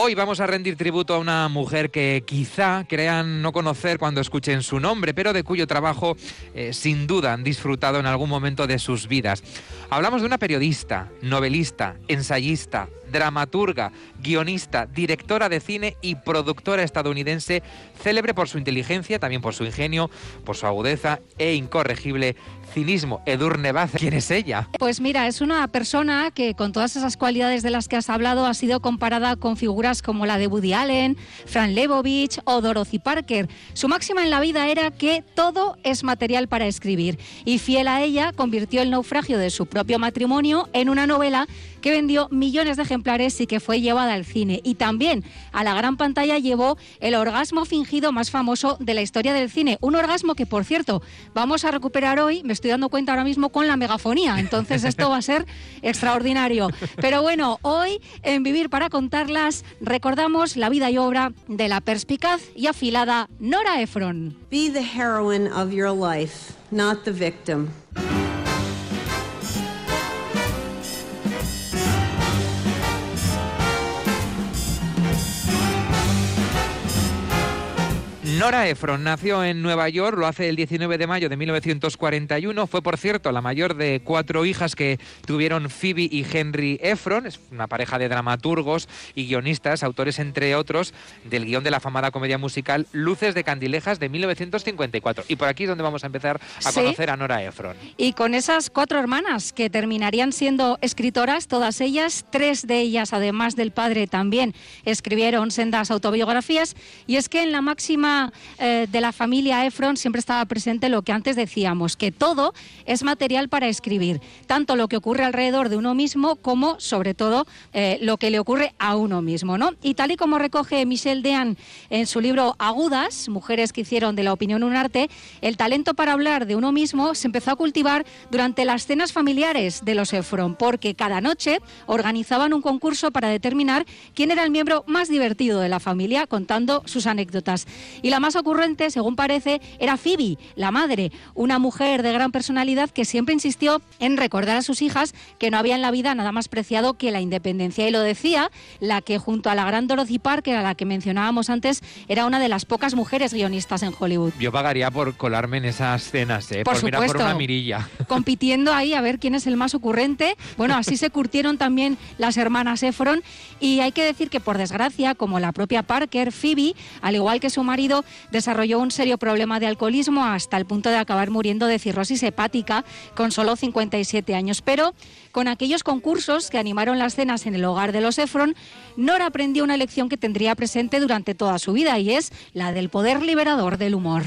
Hoy vamos a rendir tributo a una mujer que quizá crean no conocer cuando escuchen su nombre, pero de cuyo trabajo eh, sin duda han disfrutado en algún momento de sus vidas. Hablamos de una periodista, novelista, ensayista, dramaturga, guionista, directora de cine y productora estadounidense, célebre por su inteligencia, también por su ingenio, por su agudeza e incorregible cinismo. Edurne Baz, ¿quién es ella? Pues mira, es una persona que con todas esas cualidades de las que has hablado ha sido comparada con figuras como la de Woody Allen, Fran Lebowitz o Dorothy Parker. Su máxima en la vida era que todo es material para escribir y fiel a ella convirtió el naufragio de su propio matrimonio en una novela que vendió millones de ejemplares y que fue llevada al cine. Y también a la gran pantalla llevó el orgasmo fingido más famoso de la historia del cine. Un orgasmo que, por cierto, vamos a recuperar hoy, me estoy dando cuenta ahora mismo con la megafonía. Entonces esto va a ser extraordinario. Pero bueno, hoy en Vivir para contarlas recordamos la vida y obra de la perspicaz y afilada Nora Ephron. Be the heroine of your life, not the victim. Nora Ephron nació en Nueva York, lo hace el 19 de mayo de 1941. Fue, por cierto, la mayor de cuatro hijas que tuvieron Phoebe y Henry Ephron. Es una pareja de dramaturgos y guionistas, autores, entre otros, del guion de la famada comedia musical Luces de Candilejas de 1954. Y por aquí es donde vamos a empezar a conocer a Nora Ephron. Y con esas cuatro hermanas que terminarían siendo escritoras, todas ellas, tres de ellas, además del padre, también escribieron sendas autobiografías. Y es que en la máxima eh, de la familia Efron siempre estaba presente lo que antes decíamos, que todo es material para escribir, tanto lo que ocurre alrededor de uno mismo como, sobre todo, eh, lo que le ocurre a uno mismo. ¿no? Y tal y como recoge Michelle Dean en su libro Agudas, Mujeres que hicieron de la opinión un arte, el talento para hablar de uno mismo se empezó a cultivar durante las cenas familiares de los Efron, porque cada noche organizaban un concurso para determinar quién era el miembro más divertido de la familia, contando sus anécdotas. Y la más ocurrente, según parece, era Phoebe, la madre, una mujer de gran personalidad que siempre insistió en recordar a sus hijas que no había en la vida nada más preciado que la independencia. Y lo decía la que junto a la gran Dorothy Parker, a la que mencionábamos antes, era una de las pocas mujeres guionistas en Hollywood. Yo pagaría por colarme en esas escenas, ¿eh? por, por mirar por una mirilla. Compitiendo ahí a ver quién es el más ocurrente. Bueno, así se curtieron también las hermanas Efron. Y hay que decir que, por desgracia, como la propia Parker, Phoebe, al igual que su marido, desarrolló un serio problema de alcoholismo hasta el punto de acabar muriendo de cirrosis hepática con solo 57 años. Pero con aquellos concursos que animaron las cenas en el hogar de los Efron, Nora aprendió una lección que tendría presente durante toda su vida y es la del poder liberador del humor.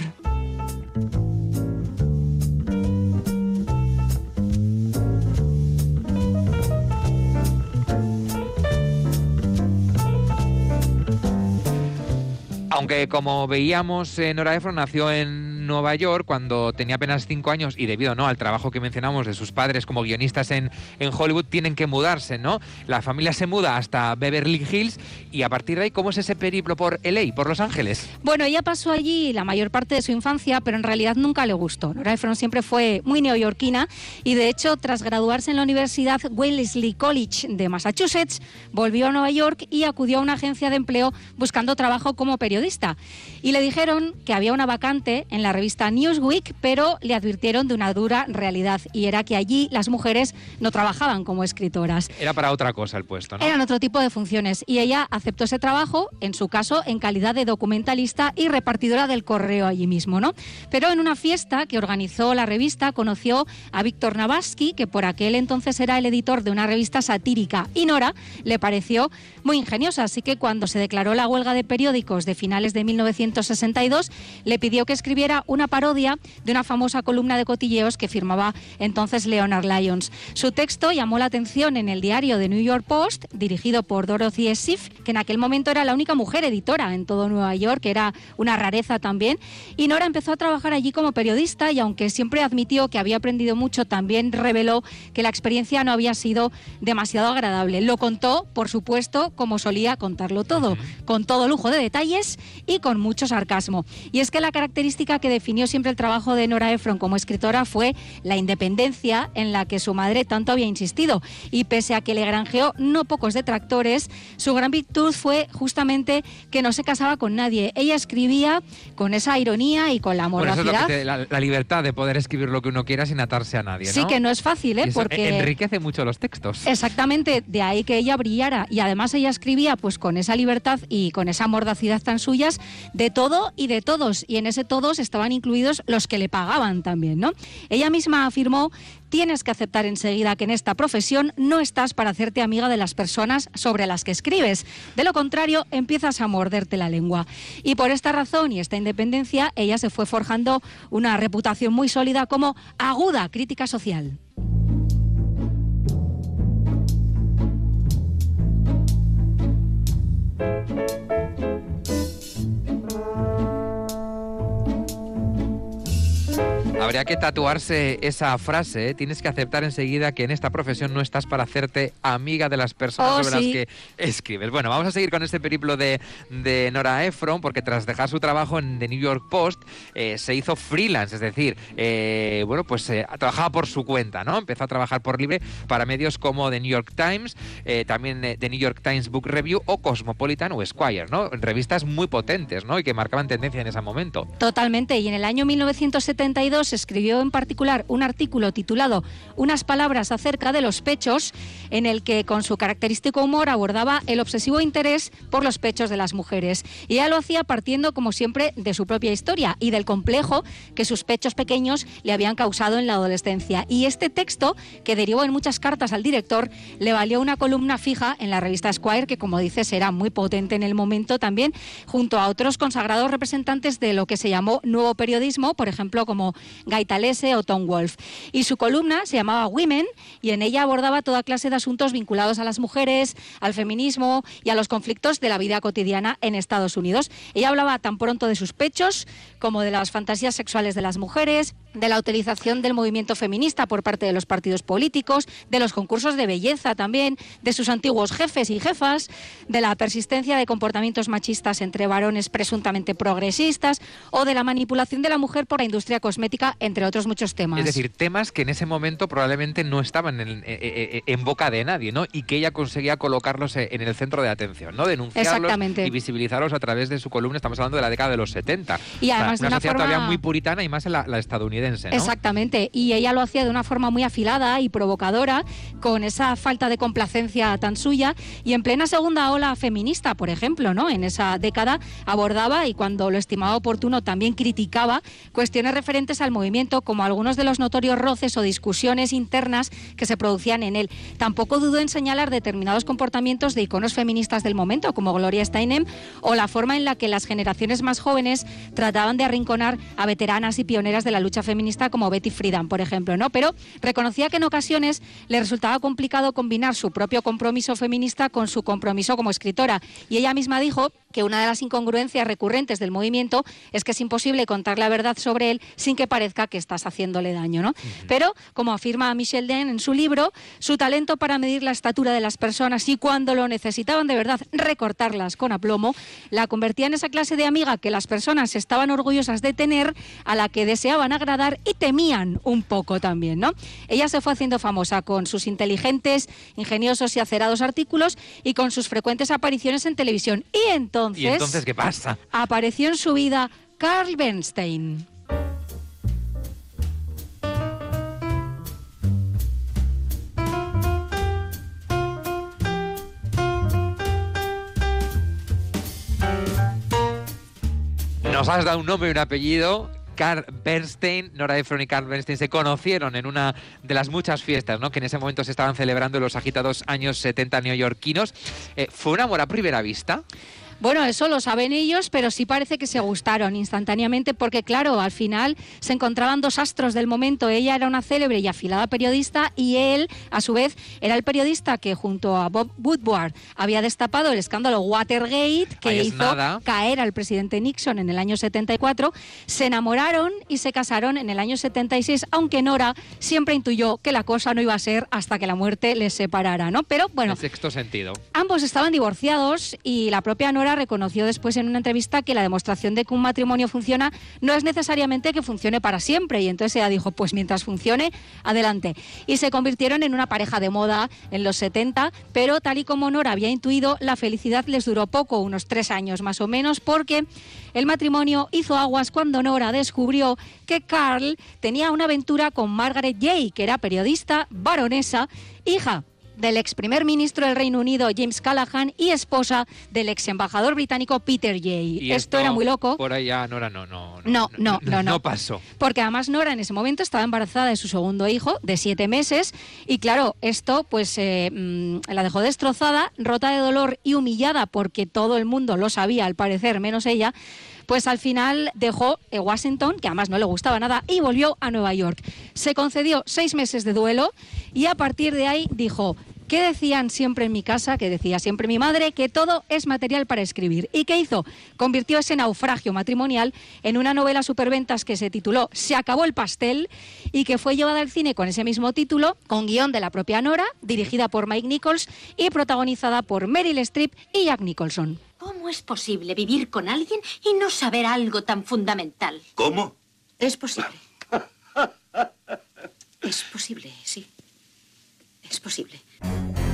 Aunque como veíamos, Nora Ephron nació en Nueva York cuando tenía apenas cinco años y debido ¿no? al trabajo que mencionamos de sus padres como guionistas en, en Hollywood, tienen que mudarse, ¿no? La familia se muda hasta Beverly Hills y a partir de ahí, ¿cómo es ese periplo por LA, por Los Ángeles? Bueno, ella pasó allí la mayor parte de su infancia, pero en realidad nunca le gustó. Nora Ephron siempre fue muy neoyorquina y de hecho, tras graduarse en la Universidad Wellesley College de Massachusetts, volvió a Nueva York y acudió a una agencia de empleo buscando trabajo como periodista. Y le dijeron que había una vacante en la revista Newsweek, pero le advirtieron de una dura realidad y era que allí las mujeres no trabajaban como escritoras. Era para otra cosa el puesto, ¿no? Eran otro tipo de funciones y ella aceptó ese trabajo, en su caso, en calidad de documentalista y repartidora del correo allí mismo, ¿no? Pero en una fiesta que organizó la revista conoció a Víctor Navaski, que por aquel entonces era el editor de una revista satírica y Nora le pareció muy ingeniosa, así que cuando se declaró la huelga de periódicos de finales de 1962 le pidió que escribiera era una parodia de una famosa columna de cotilleos que firmaba entonces Leonard Lyons. Su texto llamó la atención en el diario The New York Post, dirigido por Dorothy Schiff, que en aquel momento era la única mujer editora en todo Nueva York, que era una rareza también. Y Nora empezó a trabajar allí como periodista y aunque siempre admitió que había aprendido mucho, también reveló que la experiencia no había sido demasiado agradable. Lo contó, por supuesto, como solía contarlo todo, con todo lujo de detalles y con mucho sarcasmo. Y es que la característica que definió siempre el trabajo de Nora Ephron como escritora fue la independencia en la que su madre tanto había insistido. Y pese a que le granjeó no pocos detractores, su gran virtud fue justamente que no se casaba con nadie. Ella escribía con esa ironía y con la moralidad. la, libertad de poder escribir lo que uno quiera sin atarse a nadie. Sí, que no es fácil, ¿eh? Porque enriquece mucho los textos. Exactamente, de ahí que ella brillara. Y además ella escribía pues con esa libertad y con esa mordacidad tan suyas de todo y de todos. Y en ese todos estaban incluidos los que le pagaban también, ¿no? Ella misma afirmó tienes que aceptar enseguida que en esta profesión no estás para hacerte amiga de las personas sobre las que escribes. De lo contrario, empiezas a morderte la lengua. Y por esta razón y esta independencia, ella se fue forjando una reputación muy sólida como aguda crítica social. Habría que tatuarse esa frase. ¿eh? Tienes que aceptar enseguida que en esta profesión no estás para hacerte amiga de las personas oh, sobre las que escribes. Bueno, vamos a seguir con este periplo de, Nora Ephron, porque tras dejar su trabajo en The New York Post, eh, se hizo freelance, es decir, eh, bueno, pues trabajaba por su cuenta, ¿no? Empezó a trabajar por libre para medios como The New York Times, también The New York Times Book Review o Cosmopolitan o Esquire, ¿no? Revistas muy potentes, ¿no? Y que marcaban tendencia en ese momento. Totalmente. Y en el año 1972 escribió en particular un artículo titulado Unas palabras acerca de los pechos, en el que con su característico humor abordaba el obsesivo interés por los pechos de las mujeres. Y ella lo hacía partiendo, como siempre, de su propia historia y del complejo que sus pechos pequeños le habían causado en la adolescencia. Y este texto, que derivó en muchas cartas al director, le valió una columna fija en la revista Squire, que como dices era muy potente en el momento también, junto a otros consagrados representantes de lo que se llamó nuevo periodismo, por ejemplo, como Gaitalese o Tom Wolf. Y su columna se llamaba Women y en ella abordaba toda clase de asuntos vinculados a las mujeres, al feminismo y a los conflictos de la vida cotidiana en Estados Unidos. Ella hablaba tan pronto de sus pechos como de las fantasías sexuales de las mujeres, de la utilización del movimiento feminista por parte de los partidos políticos, de los concursos de belleza también, de sus antiguos jefes y jefas, de la persistencia de comportamientos machistas entre varones presuntamente progresistas o de la manipulación de la mujer por la industria cosmética, entre otros muchos temas. Es decir, temas que en ese momento probablemente no estaban en, eh, eh, eh, boca de nadie, ¿no? Y que ella conseguía colocarlos en el centro de atención, ¿no? Denunciarlos y visibilizarlos a través de su columna. Estamos hablando de la década de los 70. Y además una, de una sociedad todavía muy puritana y más en la, la estadounidense. Exactamente, y ella lo hacía de una forma muy afilada y provocadora, con esa falta de complacencia tan suya, y en plena segunda ola feminista, por ejemplo, ¿no? En esa década abordaba y cuando lo estimaba oportuno también criticaba cuestiones referentes al movimiento, como algunos de los notorios roces o discusiones internas que se producían en él. Tampoco dudó en señalar determinados comportamientos de iconos feministas del momento, como Gloria Steinem, o la forma en la que las generaciones más jóvenes trataban de arrinconar a veteranas y pioneras de la lucha feminista feminista como Betty Friedan, por ejemplo, ¿no? Pero reconocía que en ocasiones le resultaba complicado combinar su propio compromiso feminista con su compromiso como escritora. Y ella misma dijo que una de las incongruencias recurrentes del movimiento es que es imposible contar la verdad sobre él sin que parezca que estás haciéndole daño, ¿no? Pero, como afirma Michelle Den en su libro, su talento para medir la estatura de las personas y cuando lo necesitaban de verdad recortarlas con aplomo, la convertía en esa clase de amiga que las personas estaban orgullosas de tener, a la que deseaban agradar y temían un poco también, ¿no? Ella se fue haciendo famosa con sus inteligentes, ingeniosos y acerados artículos y con sus frecuentes apariciones en televisión. Y entonces... ¿Y entonces qué pasa? Apareció en su vida Carl Bernstein. Nos has dado un nombre y un apellido Carl Bernstein, Nora Ephron y Carl Bernstein se conocieron en una de las muchas fiestas ¿no? que en ese momento se estaban celebrando en los agitados años 70 neoyorquinos. Eh, ¿Fue un amor a primera vista? Bueno, eso lo saben ellos, pero sí parece que se gustaron instantáneamente porque, claro, al final se encontraban dos astros del momento. Ella era una célebre y afilada periodista y él, a su vez, era el periodista que junto a Bob Woodward había destapado el escándalo Watergate que hizo caer al presidente Nixon en el año 74. Se enamoraron y se casaron en el año 76, aunque Nora siempre intuyó que la cosa no iba a ser hasta que la muerte les separara, ¿no? Pero bueno, en sexto sentido. Ambos estaban divorciados y la propia Nora reconoció después en una entrevista que la demostración de que un matrimonio funciona no es necesariamente que funcione para siempre. Y entonces ella dijo, pues mientras funcione, adelante. Y se convirtieron en una pareja de moda en los 70, pero tal y como Nora había intuido, la felicidad les duró poco, unos tres años más o menos, porque el matrimonio hizo aguas cuando Nora descubrió que Carl tenía una aventura con Margaret Jay, que era periodista, baronesa, hija del ex primer ministro del Reino Unido James Callaghan y esposa del ex embajador británico Peter Jay. Esto, era muy loco. Por allá Nora no no no no no, no, pasó. Porque además Nora en ese momento estaba embarazada de su segundo hijo de siete meses y claro esto pues eh, mm, la dejó destrozada, rota de dolor y humillada porque todo el mundo lo sabía al parecer menos ella pues al final dejó eh, Washington, que además no le gustaba nada, y volvió a Nueva York. Se concedió seis meses de duelo y a partir de ahí dijo, ¿Qué decían siempre en mi casa? Que decía siempre mi madre que todo es material para escribir. ¿Y qué hizo? Convirtió ese naufragio matrimonial en una novela superventas que se tituló Se acabó el pastel y que fue llevada al cine con ese mismo título, con guion de la propia Nora, dirigida por Mike Nichols y protagonizada por Meryl Streep y Jack Nicholson. ¿Cómo es posible vivir con alguien y no saber algo tan fundamental? ¿Cómo? Es posible. es posible, sí. Es posible. Thank you.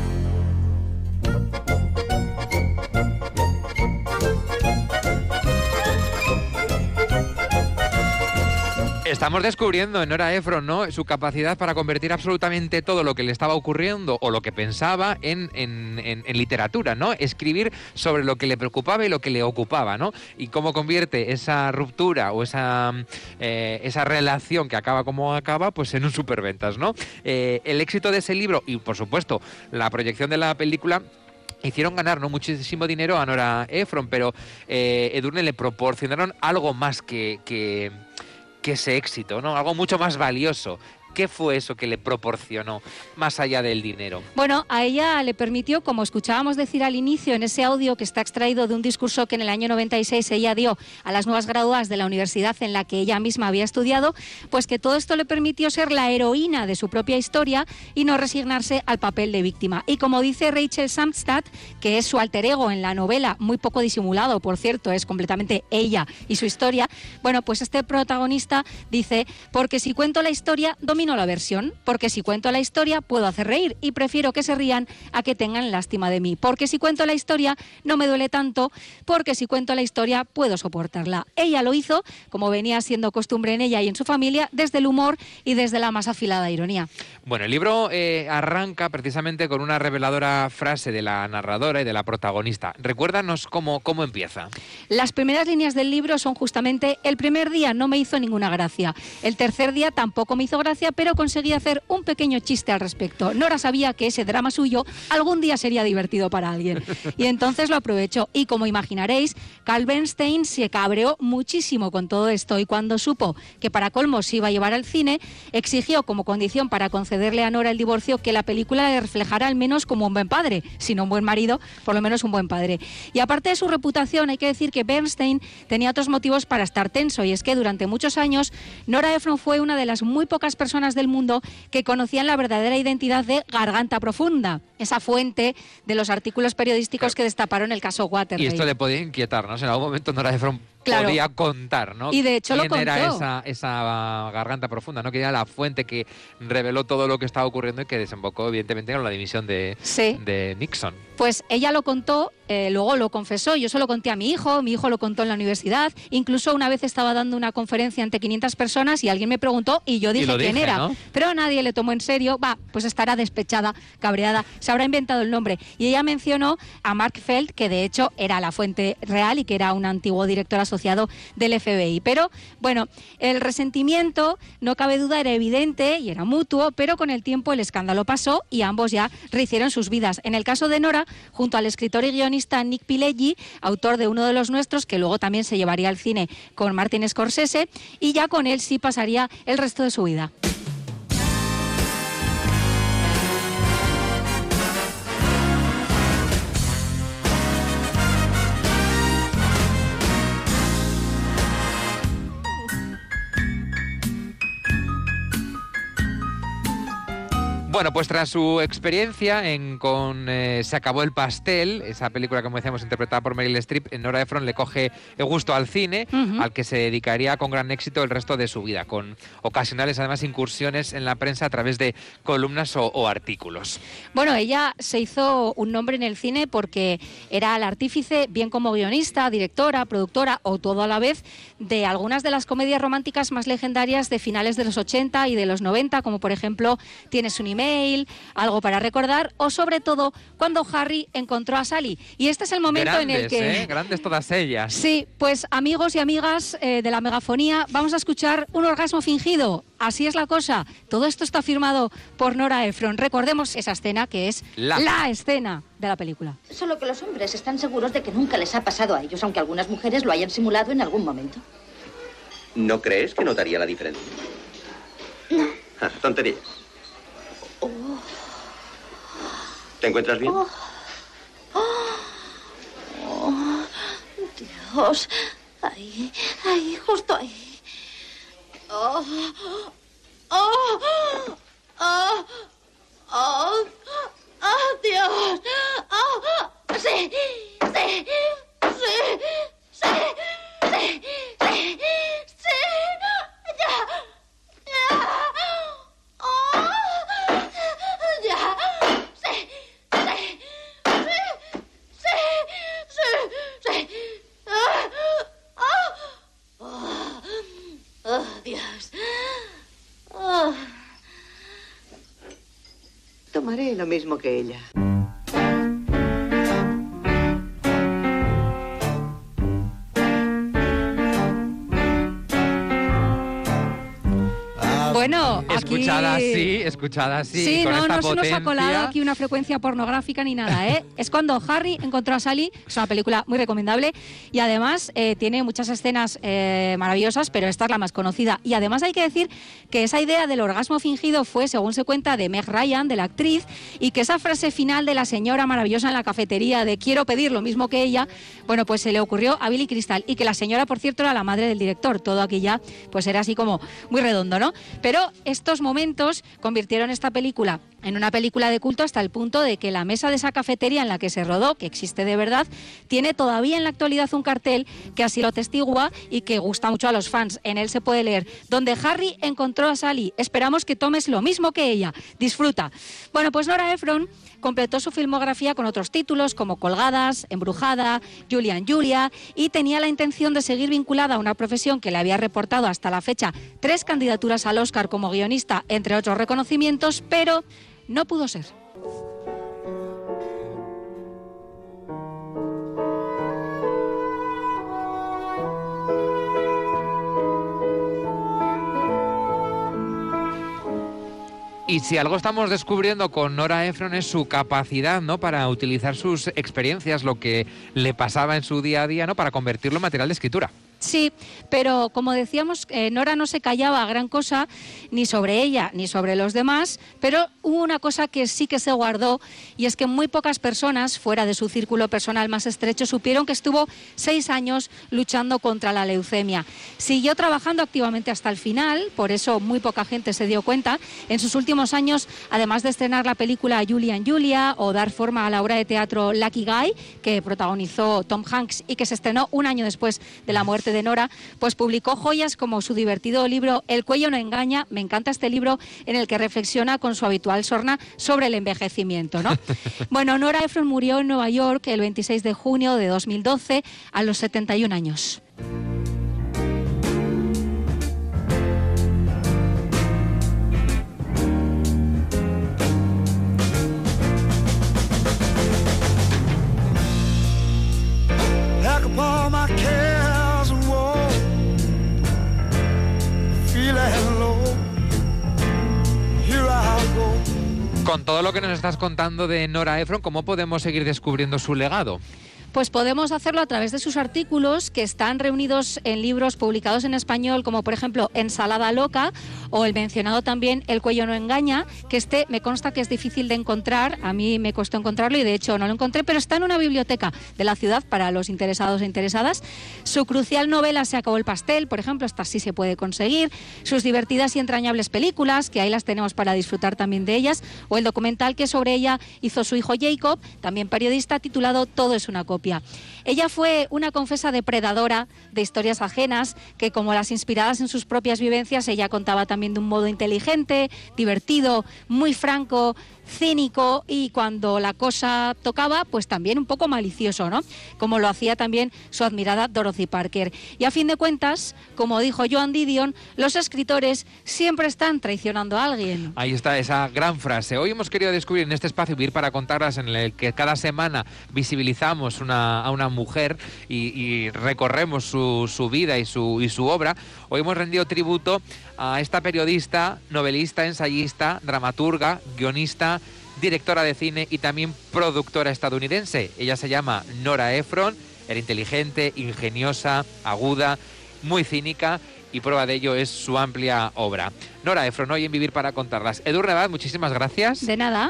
Estamos descubriendo en Nora Ephron ¿no? su capacidad para convertir absolutamente todo lo que le estaba ocurriendo o lo que pensaba en, literatura, ¿no? Escribir sobre lo que le preocupaba y lo que le ocupaba, ¿no? Y cómo convierte esa ruptura o esa, eh, esa relación que acaba como acaba, pues en un superventas, ¿no? Eh, el éxito de ese libro y, por supuesto, la proyección de la película hicieron ganar ¿no? muchísimo dinero a Nora Ephron, pero eh, Edurne le proporcionaron algo más que, que que ese éxito, ¿no? Algo mucho más valioso ¿Qué fue eso que le proporcionó más allá del dinero? Bueno, a ella le permitió, como escuchábamos decir al inicio en ese audio que está extraído de un discurso que en el año 96 ella dio a las nuevas graduadas de la universidad en la que ella misma había estudiado, pues que todo esto le permitió ser la heroína de su propia historia y no resignarse al papel de víctima. Y como dice Rachel Samstad, que es su alter ego en la novela, muy poco disimulado, por cierto, es completamente ella y su historia, bueno, pues este protagonista dice, porque si cuento la historia, domino la versión, porque si cuento la historia puedo hacer reír y prefiero que se rían a que tengan lástima de mí, porque si cuento la historia no me duele tanto, porque si cuento la historia puedo soportarla. Ella lo hizo, como venía siendo costumbre en ella y en su familia, desde el humor y desde la más afilada ironía. Bueno, el libro eh, arranca precisamente con una reveladora frase de la narradora y de la protagonista. Recuérdanos cómo, cómo empieza. Las primeras líneas del libro son justamente el primer día no me hizo ninguna gracia, el tercer día tampoco me hizo gracia, pero conseguí hacer un pequeño chiste al respecto. Nora sabía que ese drama suyo algún día sería divertido para alguien. Y entonces lo aprovechó. Y como imaginaréis, Carl Bernstein se cabreó muchísimo con todo esto y cuando supo que para colmo se iba a llevar al cine, exigió como condición para concederle a Nora el divorcio que la película le reflejara al menos como un buen padre, si no un buen marido, por lo menos un buen padre. Y aparte de su reputación, hay que decir que Bernstein tenía otros motivos para estar tenso y es que durante muchos años Nora Ephron fue una de las muy pocas personas del mundo que conocían la verdadera identidad de Garganta Profunda, esa fuente de los artículos periodísticos que destaparon el caso Watergate. Y esto le podía inquietar, ¿no? en algún momento Nora Ephron podía contar, ¿no? Y de hecho ¿Quién lo era esa, esa garganta profunda, ¿no? Que era la fuente que reveló todo lo que estaba ocurriendo y que desembocó, evidentemente, con la dimisión de, de Nixon. Pues ella lo contó, eh, luego lo confesó, yo se lo conté a mi hijo, mi hijo lo contó en la universidad, incluso una vez estaba dando una conferencia ante 500 personas y alguien me preguntó y yo dije quién era, pero nadie le tomó en serio, va, pues estará despechada, cabreada, se habrá inventado el nombre. Y ella mencionó a Mark Feld, que de hecho era la fuente real y que era un antiguo director asociado del FBI. Pero bueno, el resentimiento, no cabe duda, era evidente y era mutuo, pero con el tiempo el escándalo pasó y ambos ya rehicieron sus vidas. En el caso de Nora, junto al escritor y guionista Nick Pileggi, autor de uno de los nuestros, que luego también se llevaría al cine con Martin Scorsese, y ya con él sí pasaría el resto de su vida. Bueno, pues tras su experiencia en con eh, Se acabó el pastel, esa película, como decíamos, interpretada por Meryl Streep, Nora Ephron le coge el gusto al cine, al que se dedicaría con gran éxito el resto de su vida, con ocasionales, además, incursiones en la prensa a través de columnas o, artículos. Bueno, ella se hizo un nombre en el cine porque era el artífice, bien como guionista, directora, productora o todo a la vez, de algunas de las comedias románticas más legendarias de finales de los 80 y de los 90, como por ejemplo Tienes un email algo para recordar, o sobre todo cuando Harry encontró a Sally. Y este es el momento en el que... ¿eh? Grandes todas ellas. Sí, pues amigos y amigas eh, de la megafonía, vamos a escuchar un orgasmo fingido. Así es la cosa. Todo esto está firmado por Nora Ephron. Recordemos esa escena que es la, la escena de la película. Solo que los hombres están seguros de que nunca les ha pasado a ellos, aunque algunas mujeres lo hayan simulado en algún momento. ¿No crees que notaría la diferencia? No. Ah, tonterías. ¿Te encuentras bien? Oh. Oh. Dios. Ahí, ahí, justo ahí. Oh. Oh. Oh. Oh. Oh, Dios. Oh. Sí. Sí. Sí. Sí. Sí. Sí. Sí. Ya. Ya. Oh. Ya. Sí. Sí. Sí. Sí. Sí. Sí. Ah. Ah. Oh. Oh, Dios. Oh. Tomaré lo mismo que ella. Escuchada así, escuchada así. Sí, con no, esta no se nos ha colado aquí una frecuencia pornográfica ni nada, ¿eh? es cuando Harry encontró a Sally, es una película muy recomendable y además eh, tiene muchas escenas eh, maravillosas, pero esta es la más conocida. Y además hay que decir que esa idea del orgasmo fingido fue, según se cuenta, de Meg Ryan, de la actriz, y que esa frase final de la señora maravillosa en la cafetería de quiero pedir lo mismo que ella, bueno, pues se le ocurrió a Billy Crystal y que la señora, por cierto, era la madre del director. Todo aquí ya, pues era así como muy redondo, ¿no? Pero estos momentos convirtieron esta película en una película de culto hasta el punto de que la mesa de esa cafetería en la que se rodó, que existe de verdad, tiene todavía en la actualidad un cartel que así lo testigua y que gusta mucho a los fans. En él se puede leer, donde Harry encontró a Sally, esperamos que tomes lo mismo que ella, disfruta. Bueno, pues Nora Ephron completó su filmografía con otros títulos como Colgadas, Embrujada, Julian Julia y tenía la intención de seguir vinculada a una profesión que le había reportado hasta la fecha tres candidaturas al Oscar como guionista, entre otros reconocimientos, pero no pudo ser. Y si algo estamos descubriendo con Nora Ephron es su capacidad, ¿no? Para utilizar sus experiencias, lo que le pasaba en su día a día, ¿no? Para convertirlo en material de escritura. Sí, pero como decíamos, eh, Nora no se callaba gran cosa ni sobre ella ni sobre los demás, pero hubo una cosa que sí que se guardó y es que muy pocas personas fuera de su círculo personal más estrecho supieron que estuvo seis años luchando contra la leucemia. Siguió trabajando activamente hasta el final, por eso muy poca gente se dio cuenta. En sus últimos años, además de estrenar la película Julian Julia o dar forma a la obra de teatro Lucky Guy, que protagonizó Tom Hanks y que se estrenó un año después de la muerte de Nora, pues publicó joyas como su divertido libro El cuello no engaña. Me encanta este libro en el que reflexiona con su habitual sorna sobre el envejecimiento. ¿no? bueno, Nora Ephron murió en Nueva York el 26 de junio de 2012 a los 71 años. Con todo lo que nos estás contando de Nora Ephron, ¿cómo podemos seguir descubriendo su legado? Pues podemos hacerlo a través de sus artículos que están reunidos en libros publicados en español, como por ejemplo Ensalada Loca o el mencionado también El cuello no engaña, que este me consta que es difícil de encontrar, a mí me costó encontrarlo y de hecho no lo encontré, pero está en una biblioteca de la ciudad para los interesados e interesadas. Su crucial novela Se acabó el pastel, por ejemplo, esta sí se puede conseguir. Sus divertidas y entrañables películas, que ahí las tenemos para disfrutar también de ellas, o el documental que sobre ella hizo su hijo Jacob, también periodista, titulado Todo es una copia. Ella fue una confesa depredadora de historias ajenas, que como las inspiradas en sus propias vivencias, ella contaba también de un modo inteligente, divertido, muy franco, cínico y cuando la cosa tocaba, pues también un poco malicioso, ¿no? Como lo hacía también su admirada Dorothy Parker. Y a fin de cuentas, como dijo Joan Didion, los escritores siempre están traicionando a alguien. Ahí está esa gran frase. Hoy hemos querido descubrir en este espacio Vivir para contarlas en el que cada semana visibilizamos a una mujer y, recorremos su, su, vida y su, y su obra. Hoy hemos rendido tributo a esta periodista, novelista, ensayista, dramaturga, guionista, directora de cine y también productora estadounidense. Ella se llama Nora Ephron, era inteligente, ingeniosa, aguda, muy cínica y prueba de ello es su amplia obra. Nora Ephron, hoy en Vivir para contarlas. Edurne muchísimas gracias. De nada.